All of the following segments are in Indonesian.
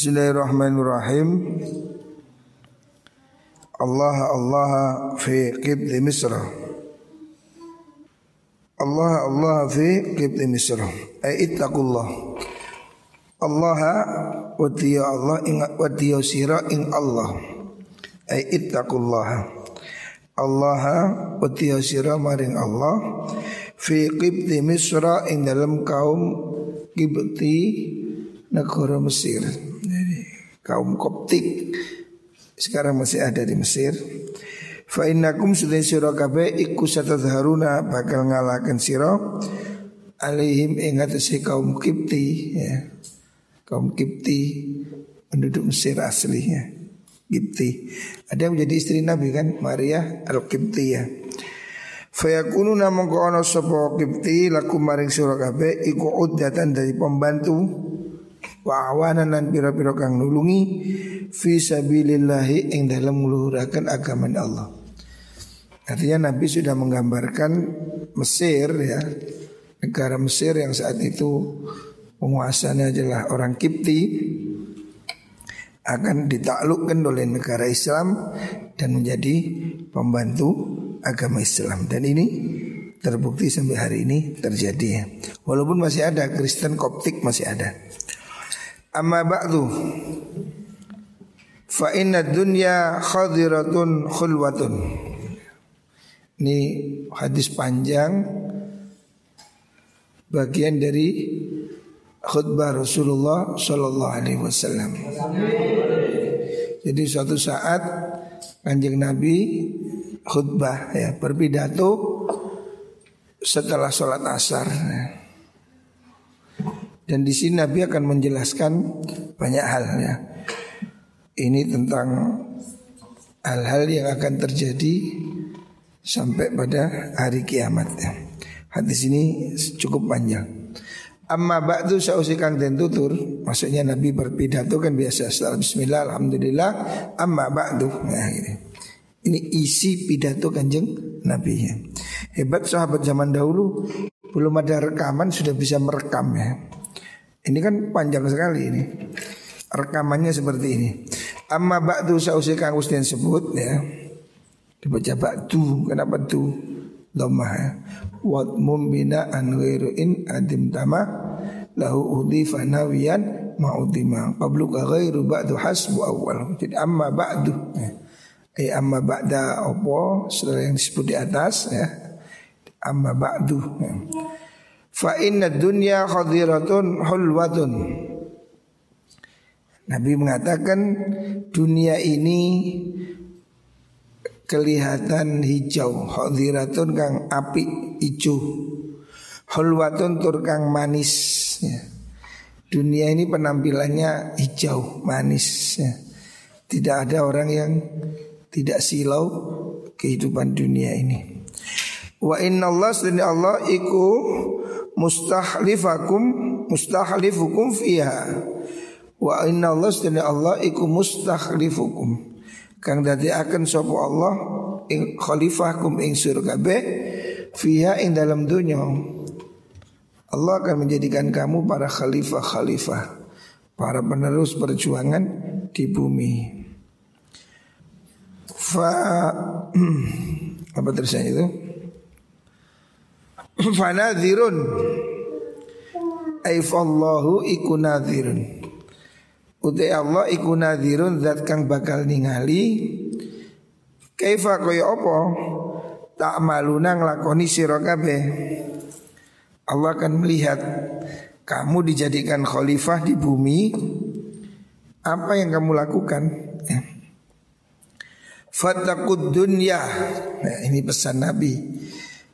Bismillahirrahmanirrahim. Allah Allah fi qibli Misr. Allah Allah fi qibli Misr. Ay ittaqullah. Allah wa Allah ing wa sira ing Allah. Ay ittaqullah. Allah wa sira maring Allah fi qibli Misra ing dalam kaum Qibti negara Mesir. Kaum Koptik sekarang masih ada di Mesir. Fa innakum sudah sira kabeh iku satadharuna bakal ngalahkan sira alaihim ing atase kaum Kipti ya. Kaum Kipti penduduk Mesir aslinya. Kipti. Ada yang menjadi istri Nabi kan Maria al-Kipti ya. Fayakunu namung ko ana sapa Kipti laku maring sira kabeh iku uddatan dari pembantu wa awanan lan pira-pira kang nulungi fi sabilillahi ing dalam meluhuraken agama Allah. Artinya Nabi sudah menggambarkan Mesir ya Negara Mesir yang saat itu penguasanya adalah orang Kipti akan ditaklukkan oleh negara Islam dan menjadi pembantu agama Islam dan ini terbukti sampai hari ini terjadi ya. Walaupun masih ada Kristen Koptik masih ada. Amma ba'du. Fa inna dunya khadiratun khulwatun. Ini hadis panjang Bagian dari khutbah Rasulullah Sallallahu Alaihi Wasallam. Jadi suatu saat Kanjeng Nabi khutbah ya berpidato setelah sholat asar. ya. Dan di sini Nabi akan menjelaskan banyak hal ya. Ini tentang hal-hal yang akan terjadi sampai pada hari kiamat ya. Hadis ini cukup panjang. Amma ba'du sausikan dan tutur Maksudnya Nabi berpidato kan biasa Setelah bismillah alhamdulillah Amma ba'du nah, ini. ini isi pidato kanjeng Nabi ya. Hebat sahabat zaman dahulu Belum ada rekaman sudah bisa merekam ya ini kan panjang sekali ini. Rekamannya seperti ini. Amma ba'du sausi kang Ustin sebut ya. Dibaca ba'du. Kenapa tu? Dhammah ya. Wat mumbina an in adim tama lahu udhifa nawiyan ma'udima. Qablu ka ghairu ba'du hasbu awal. Jadi amma ba'du. Ya. Eh amma ba'da opo setelah yang disebut di atas ya. Amma ba'du. Ya. Fa inna dunya khadiratun hulwatun Nabi mengatakan dunia ini kelihatan hijau Khadiratun kang api hijau Hulwatun tur kang manis ya. Dunia ini penampilannya hijau manis ya. Tidak ada orang yang tidak silau kehidupan dunia ini Wa inna Allah Allah iku mustahlifakum mustahlifukum fiha. Wa inna Allah sedene Allah iku mustahlifukum kang dadi akan sapa Allah ing khalifahkum ing surga be fiha ing dalam dunia Allah akan menjadikan kamu para khalifah-khalifah para penerus perjuangan di bumi. Fa apa terusannya itu fanadhirun. Aifallahu iku nadhirun. Utai Allah iku nadhirun Zat kang bakal ningali. Kaifa kaya apa? Tak maluna ngelakoni sirokabe Allah akan melihat Kamu dijadikan khalifah di bumi. Apa yang kamu lakukan? Ya. Fatakud dunya nah, Ini pesan Nabi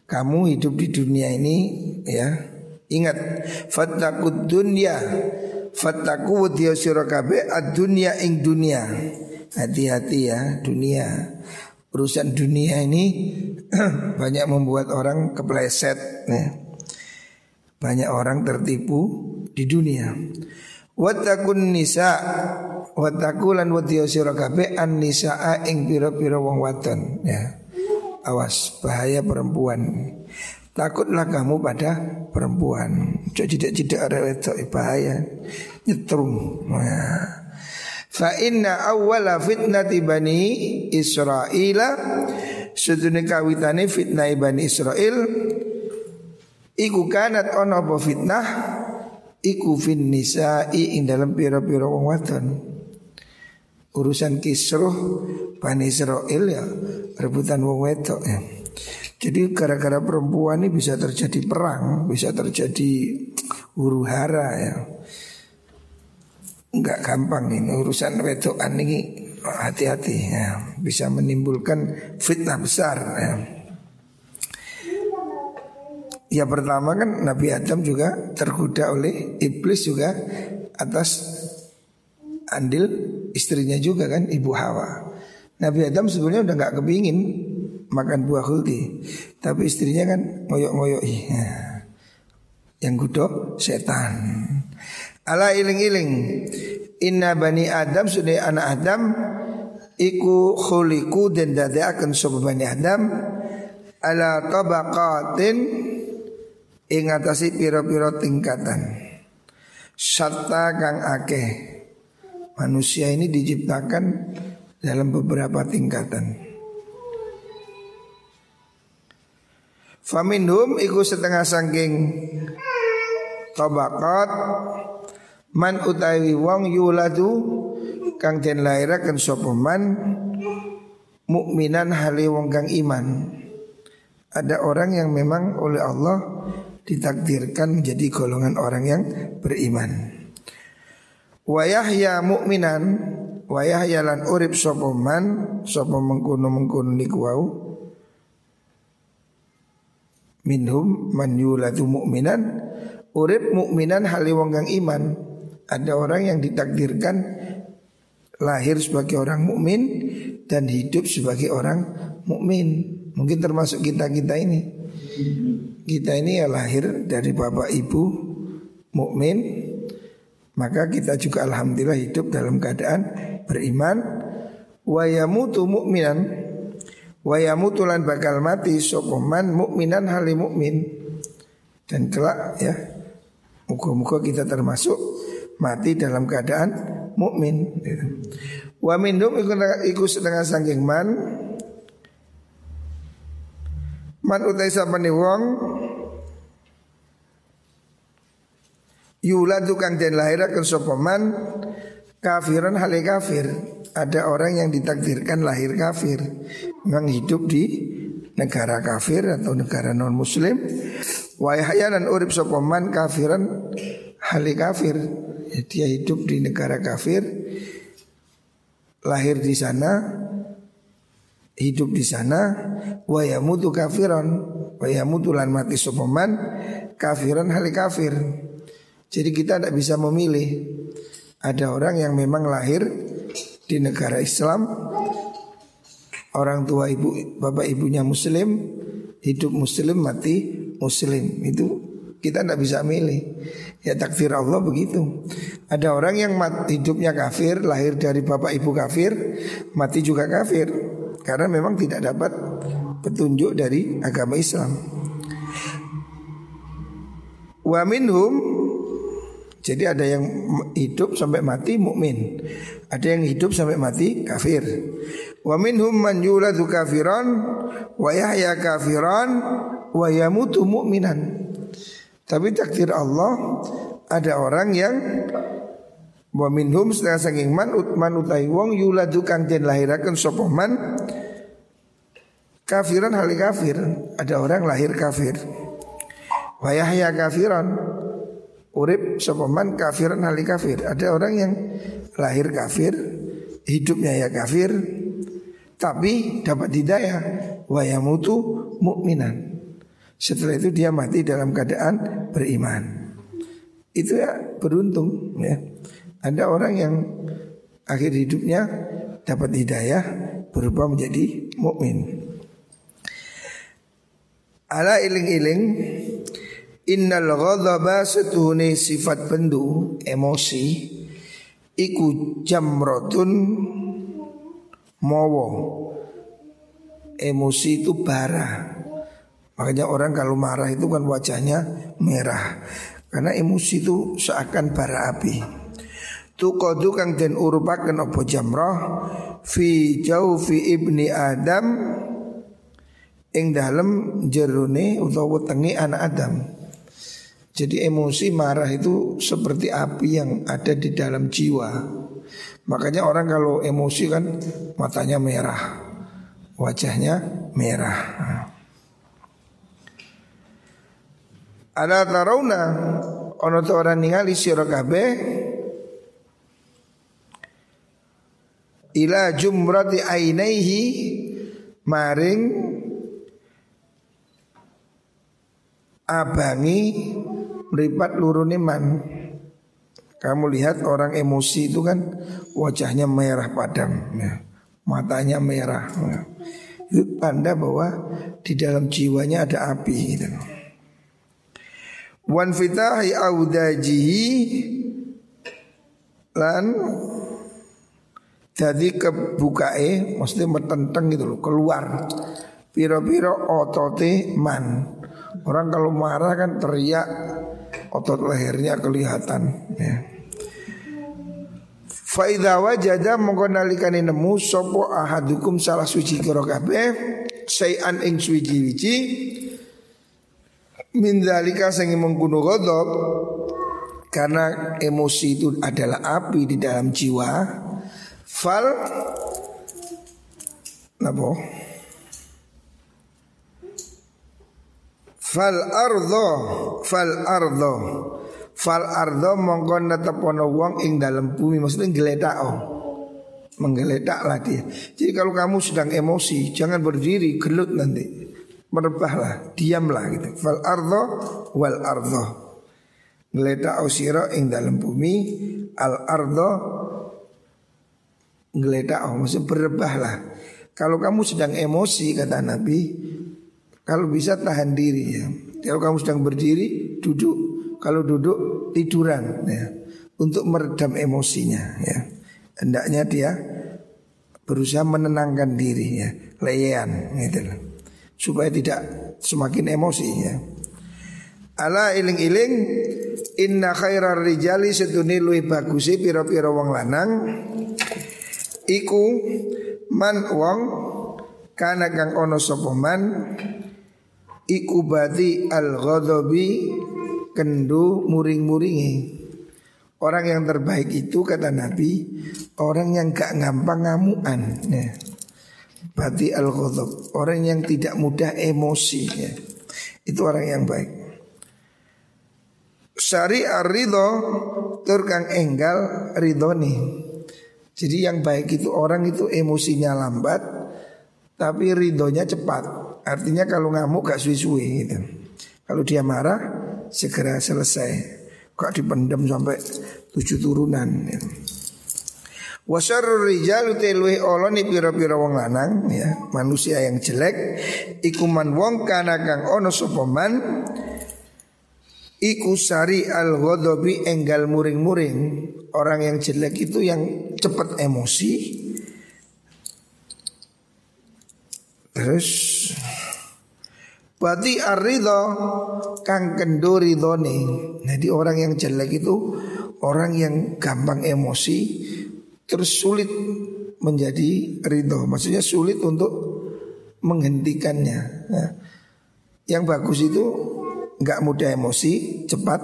kamu hidup di dunia ini ya. Ingat fattakud dunya fattaku wadiya sirakabe ad dunya ing dunia. Hati-hati ya dunia. Urusan dunia ini banyak membuat orang kepleset ya. banyak orang tertipu di dunia. Watakun nisa Watakulan wadiya sirakabe an nisaa ing pira-pira wong wadon ya awas bahaya perempuan. Takutlah kamu pada perempuan. Jadi tidak tidak ada bahaya. Nyetrum. Nah, Fa inna awwala fitnati bani Israila Sedune kawitane fitnah bani Israel Iku kanat ono apa fitnah Iku fin nisa'i ing dalam pira-pira wong wadon Urusan kisruh Bani Israel ya Rebutan wong wedok ya. Jadi gara-gara perempuan ini bisa terjadi perang Bisa terjadi huru hara ya. Enggak gampang ini urusan wedokan ini hati-hati ya. Bisa menimbulkan fitnah besar ya. Ya pertama kan Nabi Adam juga tergoda oleh iblis juga atas andil istrinya juga kan Ibu Hawa. Nabi Adam sebenarnya udah nggak kepingin makan buah khuldi, tapi istrinya kan ngoyok-ngoyok ya. Yang gudo setan. Ala iling-iling Inna bani Adam sudah anak Adam Iku khuliku dan akan sopa bani Adam Ala tabaqatin Ingatasi piro-piro tingkatan Satta kang akeh Manusia ini diciptakan dalam beberapa tingkatan. Faminhum iku setengah sangking Tabakat Man utawi wong yuladu Kang den lahirakan sopaman Mukminan hali wong kang iman. Ada orang yang memang oleh Allah ditakdirkan menjadi golongan orang yang beriman. Wayahya mukminan wayahya lan urip sapa man sapa mengkono mengkono niku wau. Minhum man yulatu mukminan urip wong kang iman. Ada orang yang ditakdirkan lahir sebagai orang mukmin dan hidup sebagai orang mukmin. Mungkin termasuk kita kita ini. Kita ini ya lahir dari bapak ibu mukmin, maka kita juga alhamdulillah hidup dalam keadaan beriman. Wayamutu mukminan, wayamutu lan bakal mati sokoman mukminan hali mukmin dan kelak ya. Muka-muka kita termasuk mati dalam keadaan mukmin. Wa minhum ikut setengah sangking man Man utai sapane wong Yuladu kang den lahirakan sapa man kafiran hale kafir. Ada orang yang ditakdirkan lahir kafir, memang hidup di negara kafir atau negara non muslim. Wa dan urip sapa man kafiran hale kafir. Dia hidup di negara kafir, lahir di sana, hidup di sana wa yamutu kafiran wa yamutu lan mati sopaman kafiran hal kafir. Jadi kita tidak bisa memilih. Ada orang yang memang lahir di negara Islam, orang tua ibu bapak ibunya Muslim, hidup Muslim mati Muslim itu kita tidak bisa milih. Ya takdir Allah begitu. Ada orang yang mati, hidupnya kafir, lahir dari bapak ibu kafir, mati juga kafir. Karena memang tidak dapat petunjuk dari agama Islam. Wa minhum jadi ada yang hidup sampai mati mukmin, ada yang hidup sampai mati kafir. Wa minhum man yuladu kafiran wa yahya kafiran wa yamutu mu'minan. Tapi takdir Allah ada orang yang Wa minhum setengah saking man utman utai wong yuladu kang den lahiraken sapa man kafiran hal kafir. Ada orang lahir kafir. Wa yahya kafiran urip sapa man kafiran hal kafir. Ada orang yang lahir kafir, hidupnya ya kafir, tapi dapat hidayah wa yamutu mukminan. Setelah itu dia mati dalam keadaan beriman. Itu ya beruntung ya. Ada orang yang akhir hidupnya dapat hidayah berubah menjadi mukmin. Ala iling-iling Innal ghadaba setuhuni sifat bendu emosi iku jamrotun mowo emosi itu bara. Makanya orang kalau marah itu kan wajahnya merah. Karena emosi itu seakan bara api. Tuqadu kang den urupaken apa jamrah? Fi jaufi ibni adam ing dalem jerone utawa tengi anak Adam. Jadi emosi marah itu seperti api yang ada di dalam jiwa. Makanya orang kalau emosi kan matanya merah, wajahnya merah. Ada taruna ono orang ningali sira kabeh ila jumrati ainaihi maring abangi meripat lurune man. Kamu lihat orang emosi itu kan wajahnya merah padam, ya. matanya merah. Ya. Itu tanda bahwa di dalam jiwanya ada api. Gitu. Wan fitahi audajihi lan jadi kebukae maksudnya metenteng gitu loh keluar piro-piro otote man orang kalau marah kan teriak otot lehernya kelihatan ya. Faida wajada mongko nalikane nemu sopo ahadukum salah suci kira kabeh sayan ing suci-wici. Min dalika sing mengkuno ghadab karena emosi itu adalah api di dalam jiwa. Fal napa fal ardo fal ardo. Fal ardo mongko netepono wong ing dalam bumi. Maksudnya geledak oh. Menggeledak lah dia. Jadi kalau kamu sedang emosi jangan berdiri gelut nanti. Merebahlah, diamlah gitu. Fal ardo wal ardo. Ngeleta ausiro ing dalam bumi. Al ardo ngeleta oh. Maksud berebahlah. Kalau kamu sedang emosi kata Nabi, kalau bisa tahan diri ya. Kalau kamu sedang berdiri, duduk. Kalau duduk tiduran ya. Untuk meredam emosinya ya. Hendaknya dia berusaha menenangkan diri ya. Leyan gitu loh supaya tidak semakin emosi ya. Ala iling-iling inna khairar rijali setuni luwih bagusi pira-pira wong lanang iku man wong kana kang ono sapa man iku bati al ghadabi kendu muring-muringi Orang yang terbaik itu kata Nabi Orang yang gak gampang ngamuan ya. Bati al ghadab Orang yang tidak mudah emosi ya. Itu orang yang baik Syari ar-ridho Turkang enggal nih Jadi yang baik itu orang itu emosinya lambat Tapi ridhonya cepat Artinya kalau ngamuk gak suwi-suwi gitu Kalau dia marah segera selesai Kok dipendam sampai tujuh turunan gitu. Wasarul rijal telwe oloni pira-pira wong lanang ya, manusia yang jelek ikuman wong kana kang ono sopoman iku sari al ghadabi enggal muring-muring. Orang yang jelek itu yang cepat emosi. Terus Berarti arido kang kendo ridone. Jadi orang yang jelek itu orang yang gampang emosi, terus sulit menjadi ridho. Maksudnya sulit untuk menghentikannya. Nah, yang bagus itu nggak mudah emosi, cepat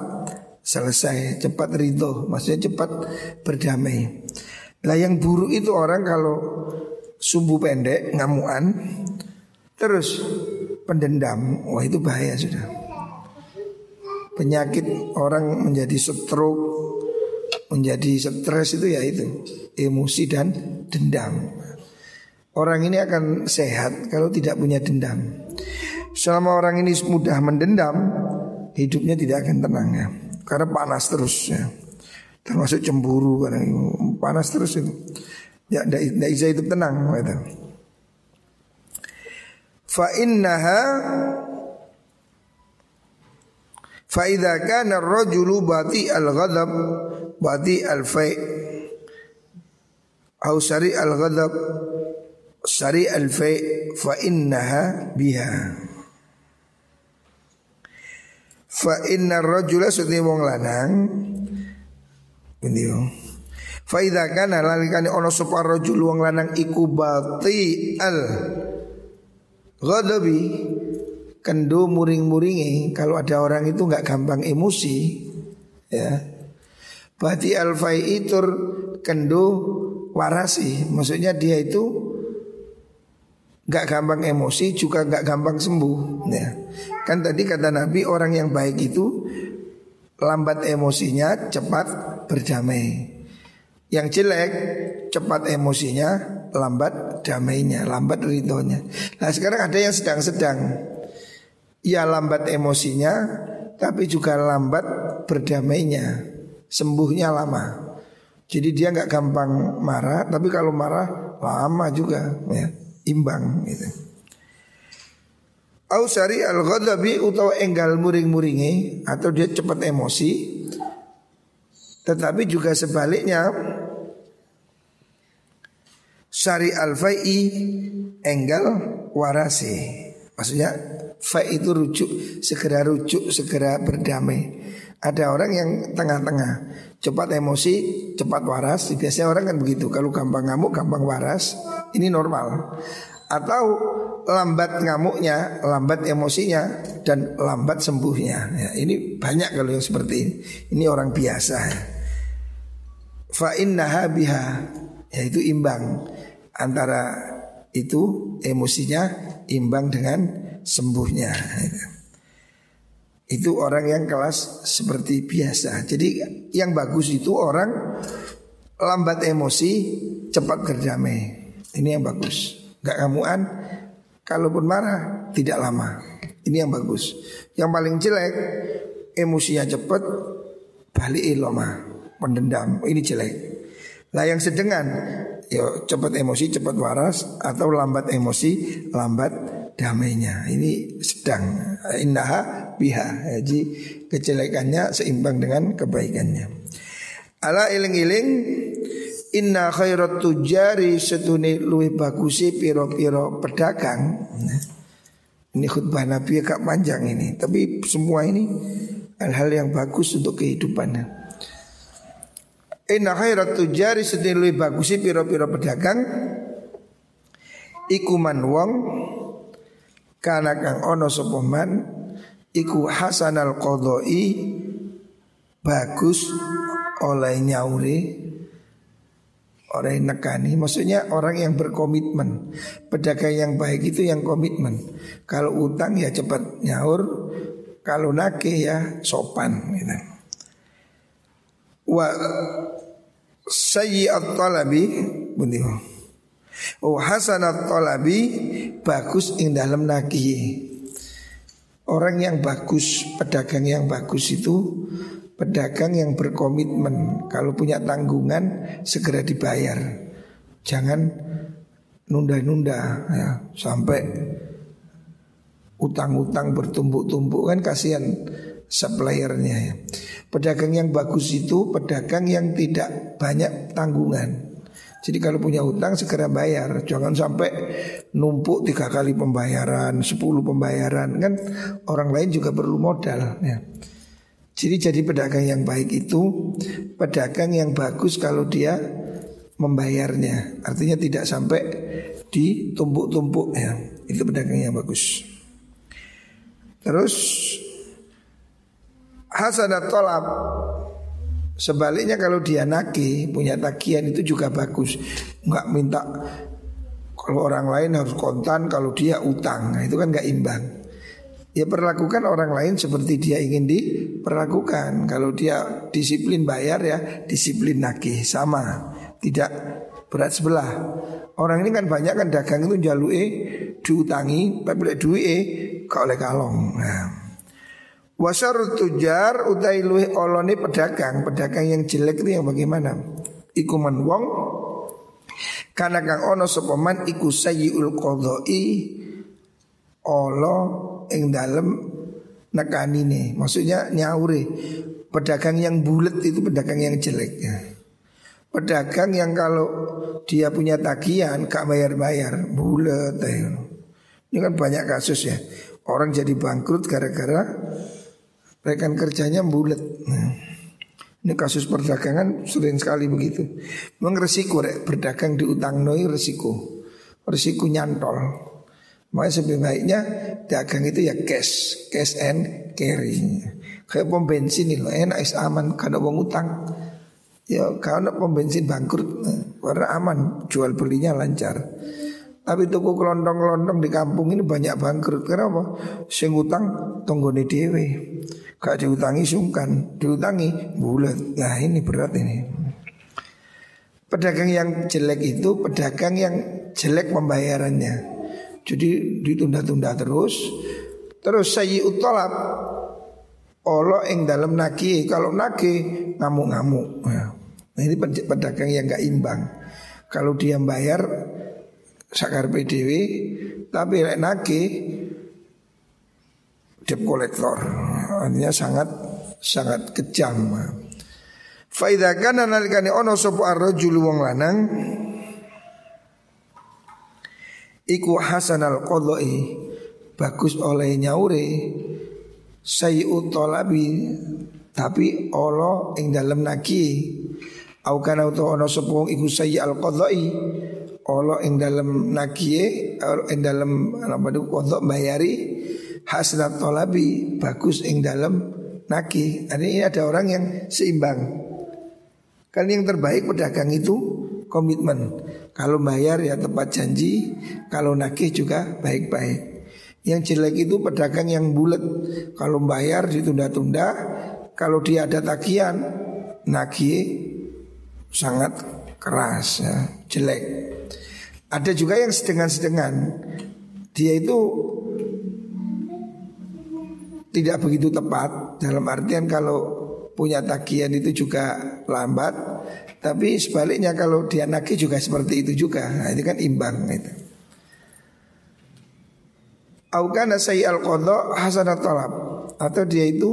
selesai, cepat ridho. Maksudnya cepat berdamai. Lah yang buruk itu orang kalau sumbu pendek, ngamuan, terus pendendam, wah itu bahaya sudah. Penyakit orang menjadi stroke, menjadi stres itu ya itu emosi dan dendam. Orang ini akan sehat kalau tidak punya dendam. Selama orang ini mudah mendendam, hidupnya tidak akan tenang ya. Karena panas terus ya. Termasuk cemburu kadang panas terus itu. Ya tidak bisa hidup tenang gitu. Fa innaha Fa idza kana ar-rajulu bati al-ghadab bati al-fai' au sari al-ghadab sari al-fai' fa innaha biha. Fa inna rajula sudi wong lanang ini Faida kana lalikane ono sapa rajul wong lanang iku bati al ghadabi kendo muring-muringi. Kalau ada orang itu nggak gampang emosi ya. Bati al itur kendo warasi. Maksudnya dia itu nggak gampang emosi juga nggak gampang sembuh ya. Kan tadi kata Nabi orang yang baik itu lambat emosinya cepat berdamai yang jelek cepat emosinya lambat damainya lambat ridhonya. Nah sekarang ada yang sedang-sedang. Ya lambat emosinya tapi juga lambat berdamainya. Sembuhnya lama. Jadi dia nggak gampang marah tapi kalau marah lama juga ya imbang gitu. Ausari al ghadabi utawa enggal muring-muringi atau dia cepat emosi tetapi juga sebaliknya Syari al-fai'i enggal warasi Maksudnya fa itu rujuk, segera rujuk, segera berdamai. Ada orang yang tengah-tengah, cepat emosi, cepat waras. Biasanya orang kan begitu. Kalau gampang ngamuk, gampang waras, ini normal. Atau lambat ngamuknya, lambat emosinya, dan lambat sembuhnya. Ya, ini banyak kalau yang seperti ini. Ini orang biasa. Fa innaha biha, yaitu imbang antara itu emosinya imbang dengan sembuhnya. Itu orang yang kelas seperti biasa. Jadi yang bagus itu orang lambat emosi, cepat berdamai. Ini yang bagus. Gak kamuan, kalaupun marah tidak lama. Ini yang bagus. Yang paling jelek emosinya cepat, balik lama, pendendam. Ini jelek. Nah yang sedengan Yo cepat emosi cepat waras atau lambat emosi lambat damainya. Ini sedang indah biha. Jadi kejelekannya seimbang dengan kebaikannya. Ala iling-iling inna khairat tujari setuni luwih bagusi piro-piro pedagang. Ini khutbah Nabi agak panjang ini, tapi semua ini hal-hal yang bagus untuk kehidupannya. Inna khairat tujari sedih lebih bagus sih piro-piro pedagang Iku man wong Kana kang ono sopoman Iku hasanal qodoi Bagus oleh nyauri Orang yang nekani Maksudnya orang yang berkomitmen. Pedagang yang baik itu yang komitmen. Kalau utang ya cepat nyaur Kalau nake ya sopan gitu. Wa sayyi'at talabi bundiho Oh hasanat talabi bagus ing dalam naki Orang yang bagus, pedagang yang bagus itu pedagang yang berkomitmen kalau punya tanggungan segera dibayar. Jangan nunda-nunda ya, sampai utang-utang bertumbuk-tumbuk kan kasihan suppliernya ya. Pedagang yang bagus itu pedagang yang tidak banyak tanggungan. Jadi kalau punya utang segera bayar, jangan sampai numpuk tiga kali pembayaran, sepuluh pembayaran kan orang lain juga perlu modal. Ya. Jadi jadi pedagang yang baik itu pedagang yang bagus kalau dia membayarnya, artinya tidak sampai ditumpuk-tumpuk ya. Itu pedagang yang bagus. Terus hasanat tolab Sebaliknya kalau dia naki punya tagihan itu juga bagus. Nggak minta kalau orang lain harus kontan kalau dia utang. Nah, Itu kan nggak imbang Ya perlakukan orang lain seperti dia ingin diperlakukan. Kalau dia disiplin bayar ya disiplin naki sama. Tidak berat sebelah. Orang ini kan banyak kan dagang itu jalui diutangi Tapi duit kau oleh kalong. Nah. Wasar tujar utai luih oloni pedagang. Pedagang yang jelek itu yang bagaimana? Ikuman wong Karena kang ono sopaman iku sayyiul kodoi Olo ing dalem nekanine Maksudnya nyauri Pedagang yang bulat itu pedagang yang jelek ya. Pedagang yang kalau dia punya tagihan gak bayar-bayar Bulat ya. Ini kan banyak kasus ya Orang jadi bangkrut gara-gara rekan kerjanya bulat. Nah, Ini kasus perdagangan sering sekali begitu. Memang resiko rek berdagang di utang noi resiko. Resiko nyantol. Makanya sebaiknya dagang itu ya cash, cash and carry. Kayak pom bensin loh, enak is aman karena uang utang. Ya karena pom bensin bangkrut, karena aman, jual belinya lancar. Tapi toko kelontong-kelontong di kampung ini banyak bangkrut. Kenapa? Sing utang tonggone dewe. Gak diutangi sungkan, diutangi bulat. Nah ini berat ini. Pedagang yang jelek itu pedagang yang jelek pembayarannya. Jadi ditunda-tunda terus. Terus saya utolap Allah yang dalam naki Kalau naki ngamuk-ngamuk nah, Ini pedagang yang gak imbang Kalau dia bayar Sakar PDW Tapi lek naki debt kolektor. Artinya sangat sangat kejam. Faida kana nalikane ono sapa ar-rajul wong lanang iku hasanal qadai bagus oleh nyaure. Sayu talabi. Tapi Allah ing dalam naki au kana uto ono sapa iku sayi al qadai Allah ing dalam naki ing dalam apa itu bayari hasnat tolabi bagus ing dalam naki. Ini ada orang yang seimbang. Kan yang terbaik pedagang itu komitmen. Kalau bayar ya tepat janji, kalau naki juga baik-baik. Yang jelek itu pedagang yang bulat. Kalau bayar ditunda-tunda, kalau dia ada tagihan, naki sangat keras ya, jelek. Ada juga yang sedengan-sedengan. Dia itu tidak begitu tepat dalam artian kalau punya tagihan itu juga lambat tapi sebaliknya kalau dia nagih juga seperti itu juga. Nah, itu kan imbang itu Aukana al hasanat talab. Atau dia itu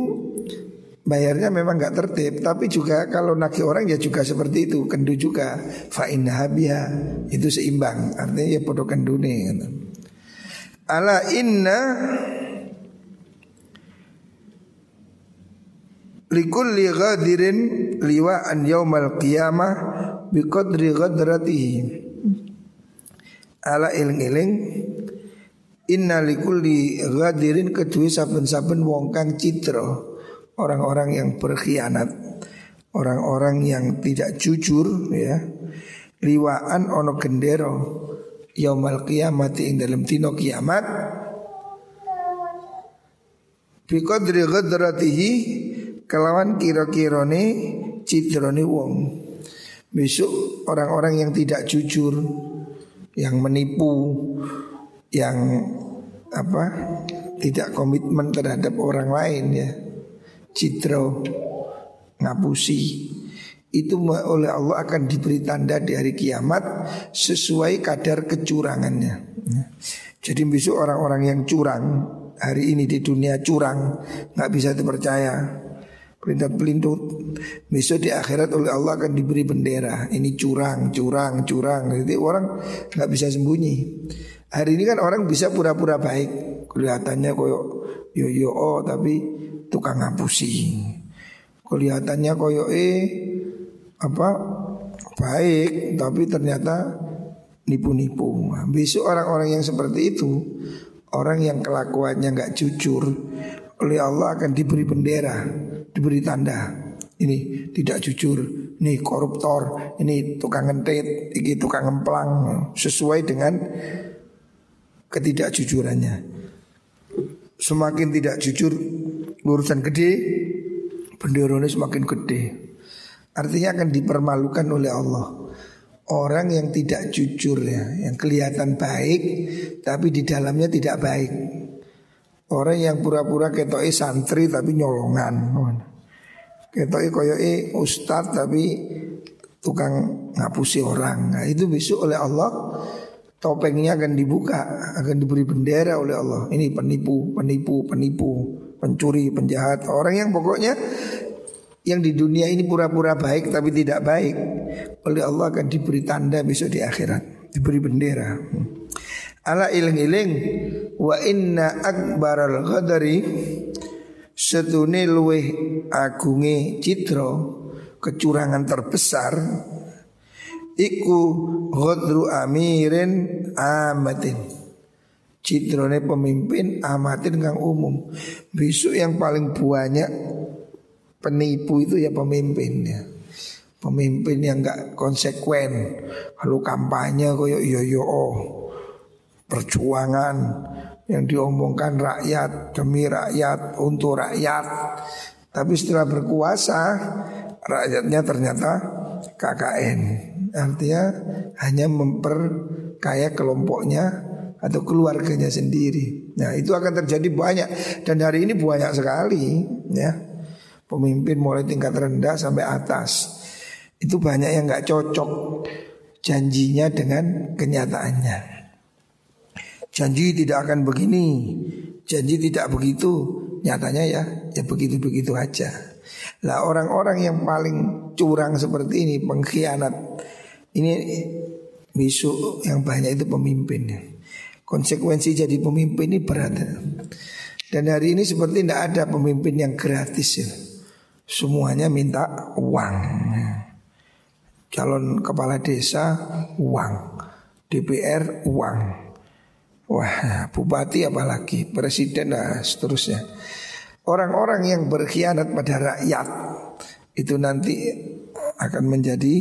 bayarnya memang nggak tertib tapi juga kalau nagih orang ya juga seperti itu kendu juga. Fa habia itu seimbang. Artinya ya podo kendune gitu. ala inna likulli ghadirin liwa'an yaumal qiyamah biqadri ghadratihi. Ala iling-iling inna likulli ghadirin kedua saben-saben wong kang citra orang-orang yang berkhianat orang-orang yang tidak jujur ya. Liwaan ono gendero yaumal kiamat ing dalam tino kiamat biqadri ghadratihi kelawan kira-kirane citrone wong. Besok orang-orang yang tidak jujur, yang menipu, yang apa? tidak komitmen terhadap orang lain ya. Citro ngapusi itu oleh Allah akan diberi tanda di hari kiamat sesuai kadar kecurangannya. Jadi besok orang-orang yang curang hari ini di dunia curang nggak bisa dipercaya perintah pelindung. Besok di akhirat oleh Allah akan diberi bendera. Ini curang curang curang. Jadi orang nggak bisa sembunyi. Hari ini kan orang bisa pura-pura baik. Kelihatannya koyo yo yo oh tapi tukang ngapusi. Kelihatannya koyo eh apa baik tapi ternyata nipu-nipu. Besok orang-orang yang seperti itu orang yang kelakuannya nggak jujur oleh Allah akan diberi bendera diberi tanda ini tidak jujur, ini koruptor, ini tukang ngentit, ini tukang ngemplang sesuai dengan ketidakjujurannya. Semakin tidak jujur urusan gede, benderone semakin gede. Artinya akan dipermalukan oleh Allah. Orang yang tidak jujur ya, yang kelihatan baik tapi di dalamnya tidak baik. Orang yang pura-pura ketoi santri tapi nyolongan. Ketoke koyoke ustad tapi tukang ngapusi orang. Nah, itu besok oleh Allah topengnya akan dibuka, akan diberi bendera oleh Allah. Ini penipu, penipu, penipu, pencuri, penjahat, orang yang pokoknya yang di dunia ini pura-pura baik tapi tidak baik oleh Allah akan diberi tanda besok di akhirat, diberi bendera. Ala iling-iling wa inna akbaral ghadari setune luweh agunge citra kecurangan terbesar iku ghadru amirin amatin. Citrone pemimpin amatin kang umum. Besok yang paling banyak penipu itu ya pemimpinnya pemimpin yang enggak konsekuen. Lalu kampanye koyo yo yo oh perjuangan yang diomongkan rakyat demi rakyat untuk rakyat. Tapi setelah berkuasa rakyatnya ternyata KKN. Artinya hanya memperkaya kelompoknya atau keluarganya sendiri. Nah itu akan terjadi banyak. Dan hari ini banyak sekali ya. Pemimpin mulai tingkat rendah sampai atas. Itu banyak yang nggak cocok janjinya dengan kenyataannya. Janji tidak akan begini, janji tidak begitu, nyatanya ya ya begitu begitu aja. Lah orang-orang yang paling curang seperti ini pengkhianat ini besok yang banyak itu pemimpin. Konsekuensi jadi pemimpin ini berat. Dan hari ini seperti tidak ada pemimpin yang gratis ya. Semuanya minta uang. Calon kepala desa uang, DPR uang. Wah, bupati apalagi, presiden dan seterusnya. Orang-orang yang berkhianat pada rakyat itu nanti akan menjadi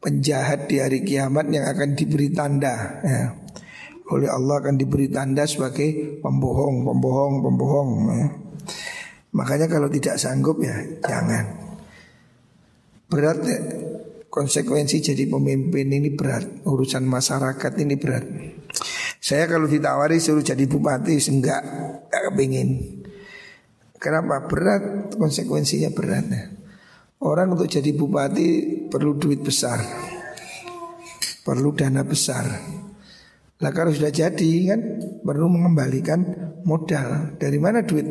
penjahat di hari kiamat yang akan diberi tanda. Ya oleh Allah akan diberi tanda sebagai pembohong, pembohong, pembohong. Ya. Makanya kalau tidak sanggup ya jangan. Berat ya. Konsekuensi jadi pemimpin ini berat. Urusan masyarakat ini berat. Saya kalau ditawari suruh jadi bupati enggak, enggak kepingin. Kenapa? Berat, konsekuensinya berat ya. Orang untuk jadi bupati perlu duit besar. Perlu dana besar. Lah kalau sudah jadi kan perlu mengembalikan modal. Dari mana duit?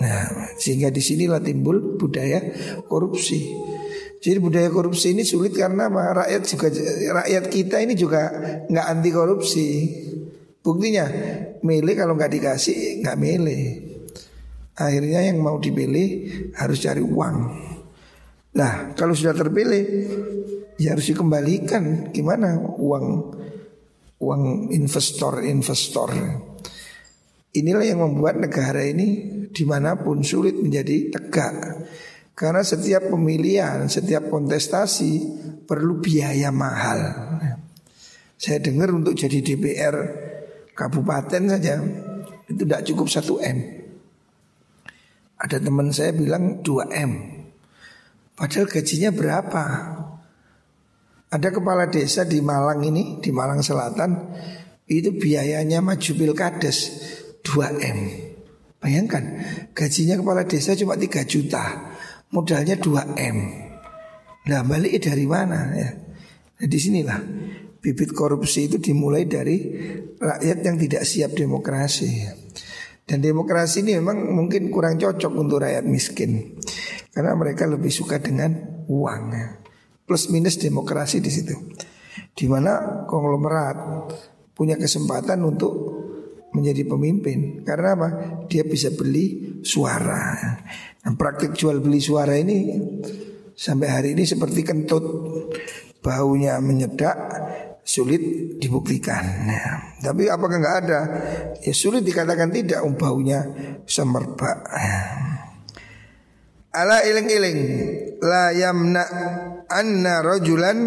Nah, sehingga di sinilah timbul budaya korupsi. Jadi budaya korupsi ini sulit karena apa? Rakyat juga rakyat kita ini juga nggak anti korupsi. Buktinya milih kalau nggak dikasih nggak milih. Akhirnya yang mau dipilih harus cari uang. Nah kalau sudah terpilih ya harus dikembalikan. Gimana uang uang investor-investor. Inilah yang membuat negara ini di mana pun sulit menjadi tegak. Karena setiap pemilihan, setiap kontestasi perlu biaya mahal. Saya dengar untuk jadi DPR kabupaten saja itu tidak cukup 1 M. Ada teman saya bilang 2 M. Padahal gajinya berapa? Ada kepala desa di Malang ini, di Malang Selatan, itu biayanya maju pilkades 2M. Bayangkan, gajinya kepala desa cuma 3 juta, modalnya 2M. Nah balik dari mana ya? Nah di sinilah bibit korupsi itu dimulai dari rakyat yang tidak siap demokrasi. Dan demokrasi ini memang mungkin kurang cocok untuk rakyat miskin. Karena mereka lebih suka dengan uang. Plus minus demokrasi di situ. Di mana konglomerat punya kesempatan untuk menjadi pemimpin. Karena apa? Dia bisa beli suara. Dan praktik jual beli suara ini sampai hari ini seperti kentut. Baunya menyedak, sulit dibuktikan. Ya. Tapi apakah nggak ada? Ya sulit dikatakan tidak. Um, baunya semerbak. Ala iling-iling la yamna anna rajulan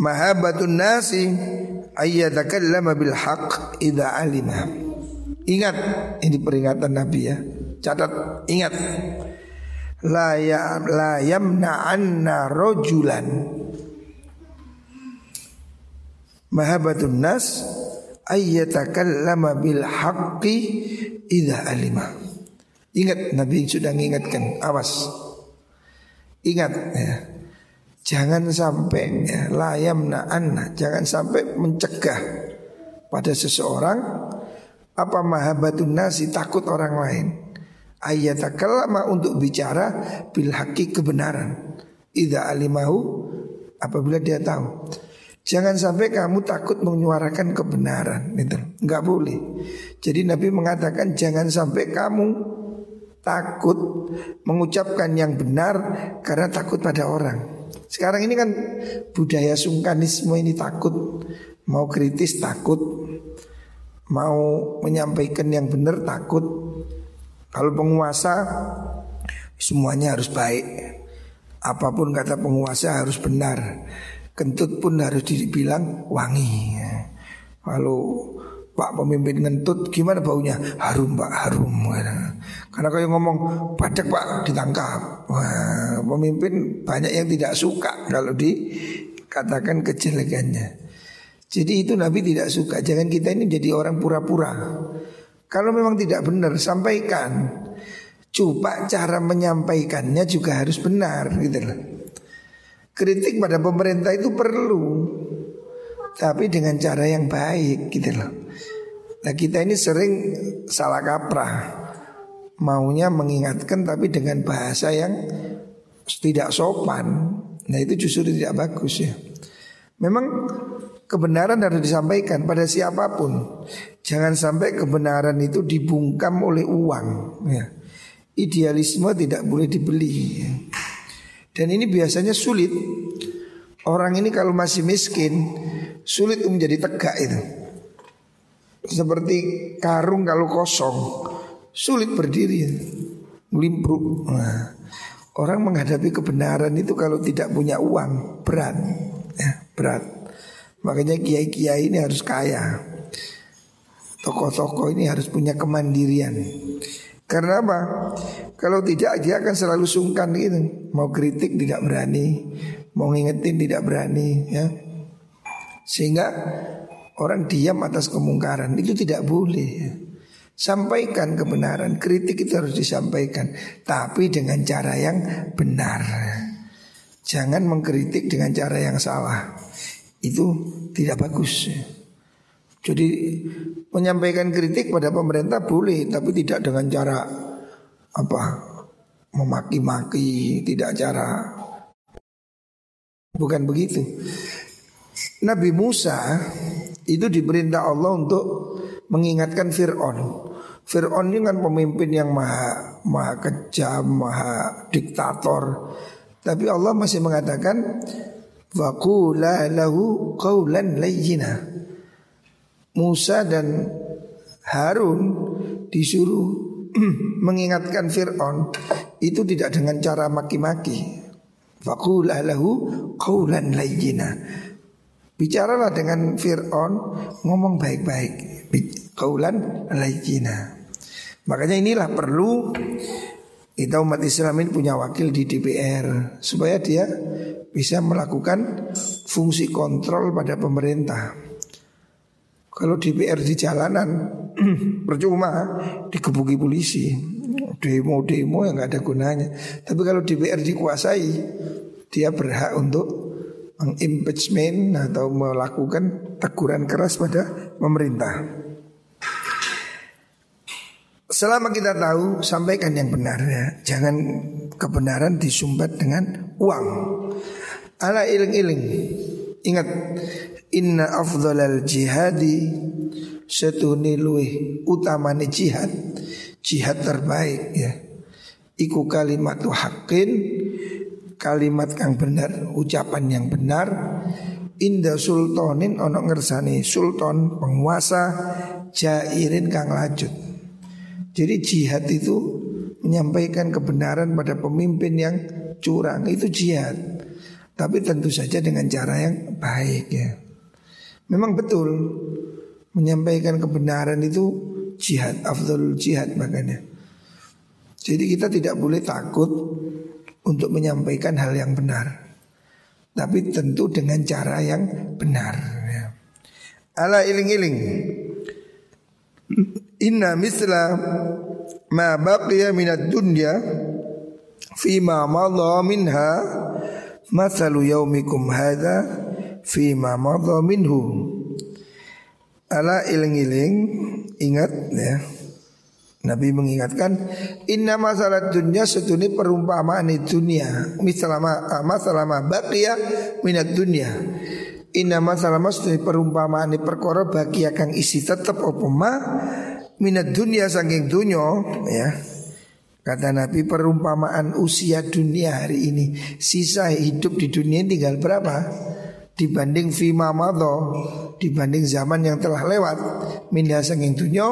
mahabatun nasi ayyatakallama bil haqq idza alima. Ingat ini peringatan Nabi ya. Catat ingat. La ya la yamna anna rajulan mahabatun nas ayyatakallama bil haqqi idza alima. Ingat Nabi sudah mengingatkan Awas Ingat ya Jangan sampai ya, layam na'anna Jangan sampai mencegah Pada seseorang Apa mahabatun nasi takut orang lain Ayatakalama untuk bicara Bil haki kebenaran. Ida alimahu Apabila dia tahu. Jangan sampai kamu takut menyuarakan kebenaran Itu Enggak boleh. Jadi Nabi mengatakan Jangan sampai kamu takut mengucapkan yang benar karena takut pada orang. Sekarang ini kan budaya sungkanisme ini takut. Mau kritis takut. Mau menyampaikan yang benar takut. Kalau penguasa semuanya harus baik. Apa pun kata penguasa harus benar. Kentut pun harus dibilang wangi. Kalau Pak pemimpin ngentut gimana baunya? Harum pak, harum. Karena kalau ngomong padek pak ditangkap. Wah, pemimpin banyak yang tidak suka kalau dikatakan kejelekannya. Jadi itu Nabi tidak suka. Jangan kita ini jadi orang pura-pura. Kalau memang tidak benar sampaikan. Coba cara menyampaikannya juga harus benar gitu loh. Kritik pada pemerintah itu perlu tapi dengan cara yang baik gitu loh. Nah kita ini sering salah kaprah Maunya mengingatkan tapi dengan bahasa yang tidak sopan Nah itu justru tidak bagus ya Memang kebenaran harus disampaikan pada siapa pun. Jangan sampai kebenaran itu dibungkam oleh uang ya. Idealisme tidak boleh dibeli ya. Dan ini biasanya sulit. Orang ini kalau masih miskin Sulit menjadi tegak itu. Seperti karung kalau kosong Sulit berdiri Melimpruk nah, Orang menghadapi kebenaran itu kalau tidak punya uang Berat ya, Berat Makanya kiai-kiai ini harus kaya Tokoh-tokoh ini harus punya kemandirian karena apa? Kalau tidak dia akan selalu sungkan gitu. Mau kritik tidak berani, mau ngingetin tidak berani ya. Sehingga orang diam atas kemungkaran itu tidak boleh ya. Sampaikan kebenaran, kritik itu harus disampaikan Tapi dengan cara yang benar Jangan mengkritik dengan cara yang salah Itu tidak bagus. Jadi menyampaikan kritik pada pemerintah boleh, tapi tidak dengan cara apa memaki-maki, tidak cara bukan begitu. Nabi Musa itu diperintah Allah untuk mengingatkan Fir'aun. Fir'aun ini kan pemimpin yang maha, maha kejam, maha diktator. Tapi Allah masih mengatakan Waqula lahu qawlan layyina Musa dan Harun disuruh mengingatkan Fir'aun itu tidak dengan cara maki-maki. Fakul lahu qawlan layyina. Bicaralah dengan Fir'aun ngomong baik-baik. Qawlan layyina. Makanya inilah perlu kita umat Islam ini punya wakil di DPR supaya dia bisa melakukan fungsi kontrol pada pemerintah. Kalau DPR di jalanan percuma dikebuki polisi, demo-demo yang nggak ada gunanya. Tapi kalau DPR dikuasai, dia berhak untuk mengimpeachment atau melakukan teguran keras pada pemerintah. Selama kita tahu sampaikan yang benar ya, jangan kebenaran disumbat dengan uang. Ala iling-iling. Ingat Inna afdhalal jihadi Setuni luih utamane jihad. Jihad terbaik ya. Iku kalimat hakin Kalimat yang benar Ucapan yang benar. Indah sultanin ono ngersani Sultan penguasa Jairin kang lanjut. Jadi jihad itu Menyampaikan kebenaran pada pemimpin yang curang Itu jihad Tapi tentu saja dengan cara yang baik ya Memang betul menyampaikan kebenaran itu jihad, afdal jihad makanya. Jadi kita tidak boleh takut untuk menyampaikan hal yang benar. Tapi tentu dengan cara yang benar. Ya. Ala iling-iling. Inna misla ma baqiya minad dunya fima minha mathalu yaumikum hadha fima madha minhu. Ala iling-iling ingat ya. Nabi mengingatkan inna masalah dunia setuni perumpamaan di dunia. Misalama masalama baqiya minat dunia. Inna masalah setuni perumpamaan di perkara bagi isi tetap opoma minat dunia saking dunyo ya Kata Nabi perumpamaan usia dunia hari ini Sisa hidup di dunia tinggal berapa? Dibanding fima madho Dibanding zaman yang telah lewat Minha senging dunya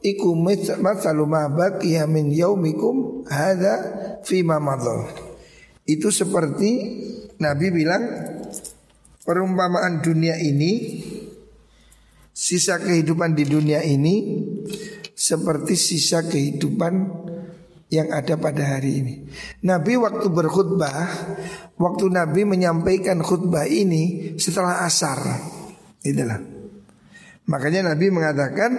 Iku matsalu ma baqiya min yaumikum Hada fima madho Itu seperti Nabi bilang Perumpamaan dunia ini Sisa kehidupan di dunia ini Seperti sisa kehidupan yang ada pada hari ini. Nabi waktu berkhutbah, waktu Nabi menyampaikan khutbah ini setelah asar. Itulah. Makanya Nabi mengatakan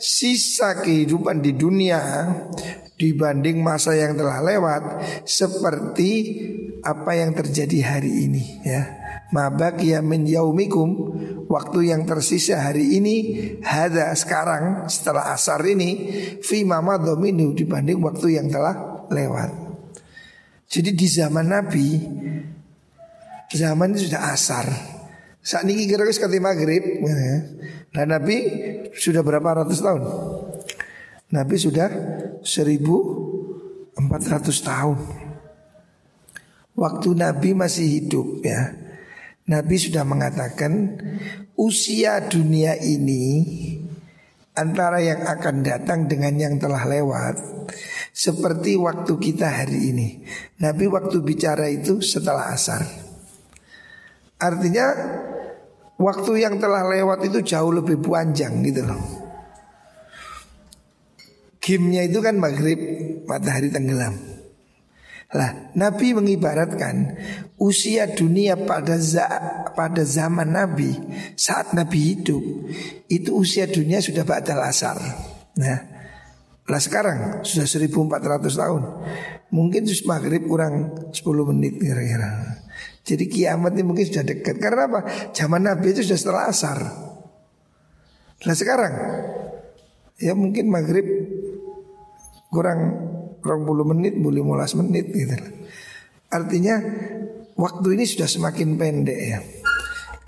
sisa kehidupan di dunia dibanding masa yang telah lewat seperti apa yang terjadi hari ini ya. Mabaqiya min yaumikum Waktu yang tersisa hari ini Hada sekarang setelah asar ini Fima dominu dibanding waktu yang telah lewat. Jadi di zaman Nabi Zaman ini sudah asar. Saat ini kira-kira sekali maghrib ya. Nah Nabi sudah berapa ratus tahun? Nabi sudah 1400 tahun. Waktu Nabi masih hidup ya Nabi sudah mengatakan usia dunia ini antara yang akan datang dengan yang telah lewat seperti waktu kita hari ini. Nabi waktu bicara itu setelah asar. Artinya waktu yang telah lewat itu jauh lebih panjang gitu loh. Kimnya itu kan maghrib matahari tenggelam. Lah, Nabi mengibaratkan usia dunia pada za, pada zaman Nabi saat Nabi hidup itu usia dunia sudah batal asar. Nah, lah sekarang sudah 1400 tahun. Mungkin sus maghrib kurang 10 menit kira-kira. Jadi kiamat ini mungkin sudah dekat. Karena apa? Zaman Nabi itu sudah setelah asar. Nah sekarang ya mungkin maghrib kurang puluh menit, boleh mulas menit gitu. Artinya waktu ini sudah semakin pendek ya.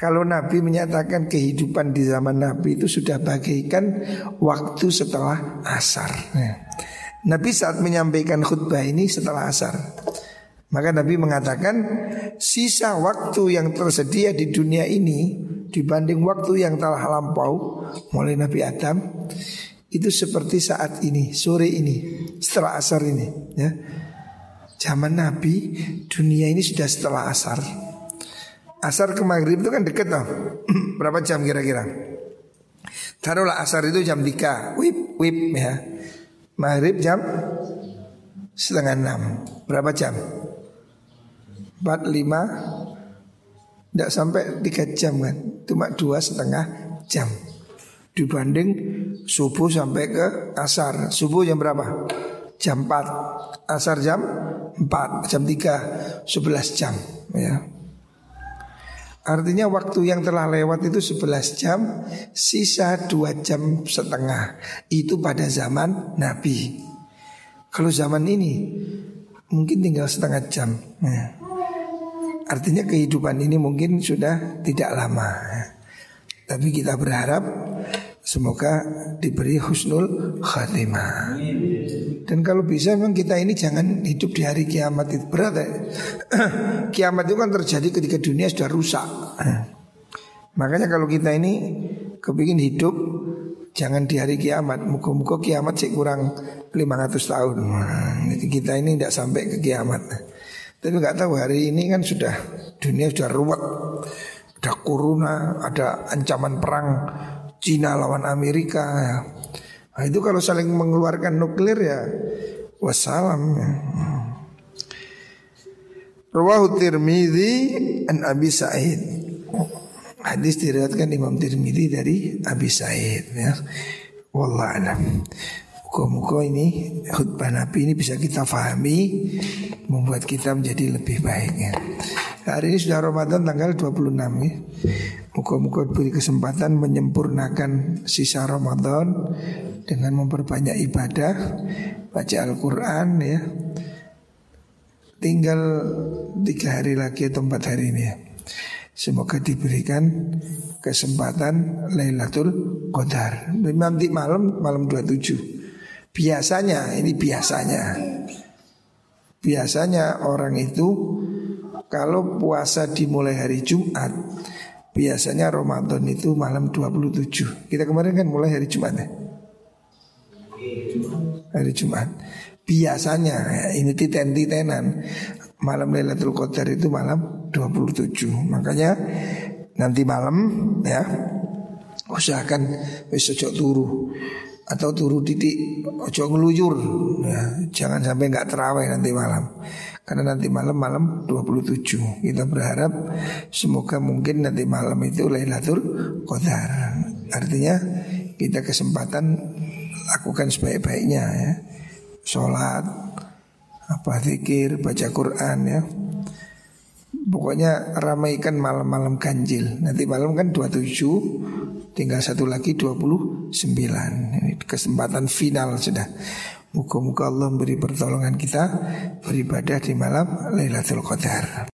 Kalau Nabi menyatakan kehidupan di zaman Nabi itu sudah bagaikan waktu setelah asar. Ya. Nabi saat menyampaikan khutbah ini setelah asar. Maka Nabi mengatakan sisa waktu yang tersedia di dunia ini dibanding waktu yang telah lampau mulai Nabi Adam itu seperti saat ini, sore ini, setelah asar ini, ya. Zaman Nabi, dunia ini sudah setelah asar. Asar ke maghrib itu kan deket loh. Berapa jam kira-kira? Taruhlah asar itu jam 3, wip, wip ya. Maghrib jam setengah enam. Berapa jam? Empat, lima, tidak sampai tiga jam kan? Cuma dua setengah jam dibanding subuh sampai ke asar. Subuh jam berapa? Jam 4. Asar jam 4, jam 3, 11 jam ya. Artinya waktu yang telah lewat itu 11 jam Sisa 2 jam setengah Itu pada zaman Nabi Kalau zaman ini Mungkin tinggal setengah jam ya. Artinya kehidupan ini mungkin sudah tidak lama ya. Tapi kita berharap Semoga diberi husnul khatimah. Dan kalau bisa memang kita ini jangan hidup di hari kiamat. Itu berat ya. Kiamat itu kan terjadi ketika dunia sudah rusak. Makanya kalau kita ini kepingin hidup Jangan di hari kiamat. Muka-muka kiamat sih kurang 500 tahun. Jadi kita ini tidak sampai ke kiamat. Tapi nggak tahu hari ini kan sudah Dunia sudah ruwet. Ada corona, ada ancaman perang Cina lawan Amerika ya. Nah, itu kalau saling mengeluarkan nuklir ya wassalam ya. Rawahu Tirmidzi an Abi Sa'id. Hadis diriwayatkan Imam Tirmidzi dari Abi Sa'id ya. Wallah alam. Muka-muka ini khutbah Nabi ini bisa kita fahami Membuat kita menjadi lebih baik ya. Hari ini sudah Ramadan tanggal 26 ya. Muka-muka beri kesempatan menyempurnakan sisa Ramadan Dengan memperbanyak ibadah Baca Al-Quran ya. Tinggal tiga hari lagi atau empat hari ini ya. Semoga diberikan kesempatan Lailatul Qadar. Nanti malam, malam 27 Biasanya ini biasanya. Biasanya orang itu kalau puasa dimulai hari Jumat Biasanya Ramadan itu malam 27 Kita kemarin kan mulai hari Jumat ya? Hari Jumat. Biasanya ya, ini titen-titenan. Malam Lailatul Qadar itu malam 27 Makanya nanti malam ya usahakan wis turu atau turu titik ojo ngeluyur. Ya, jangan sampai nggak terawih nanti malam. Karena nanti malam malam 27 kita berharap semoga mungkin nanti malam itu Lailatul Qadar. Artinya kita kesempatan lakukan sebaik-baiknya ya. Sholat apa zikir baca Quran ya. Pokoknya ramaikan malam-malam ganjil. Nanti malam kan 27 Tinggal satu lagi 29 Ini kesempatan final sudah. Muka-muka Allah beri pertolongan kita Beribadah di malam Lailatul Qadar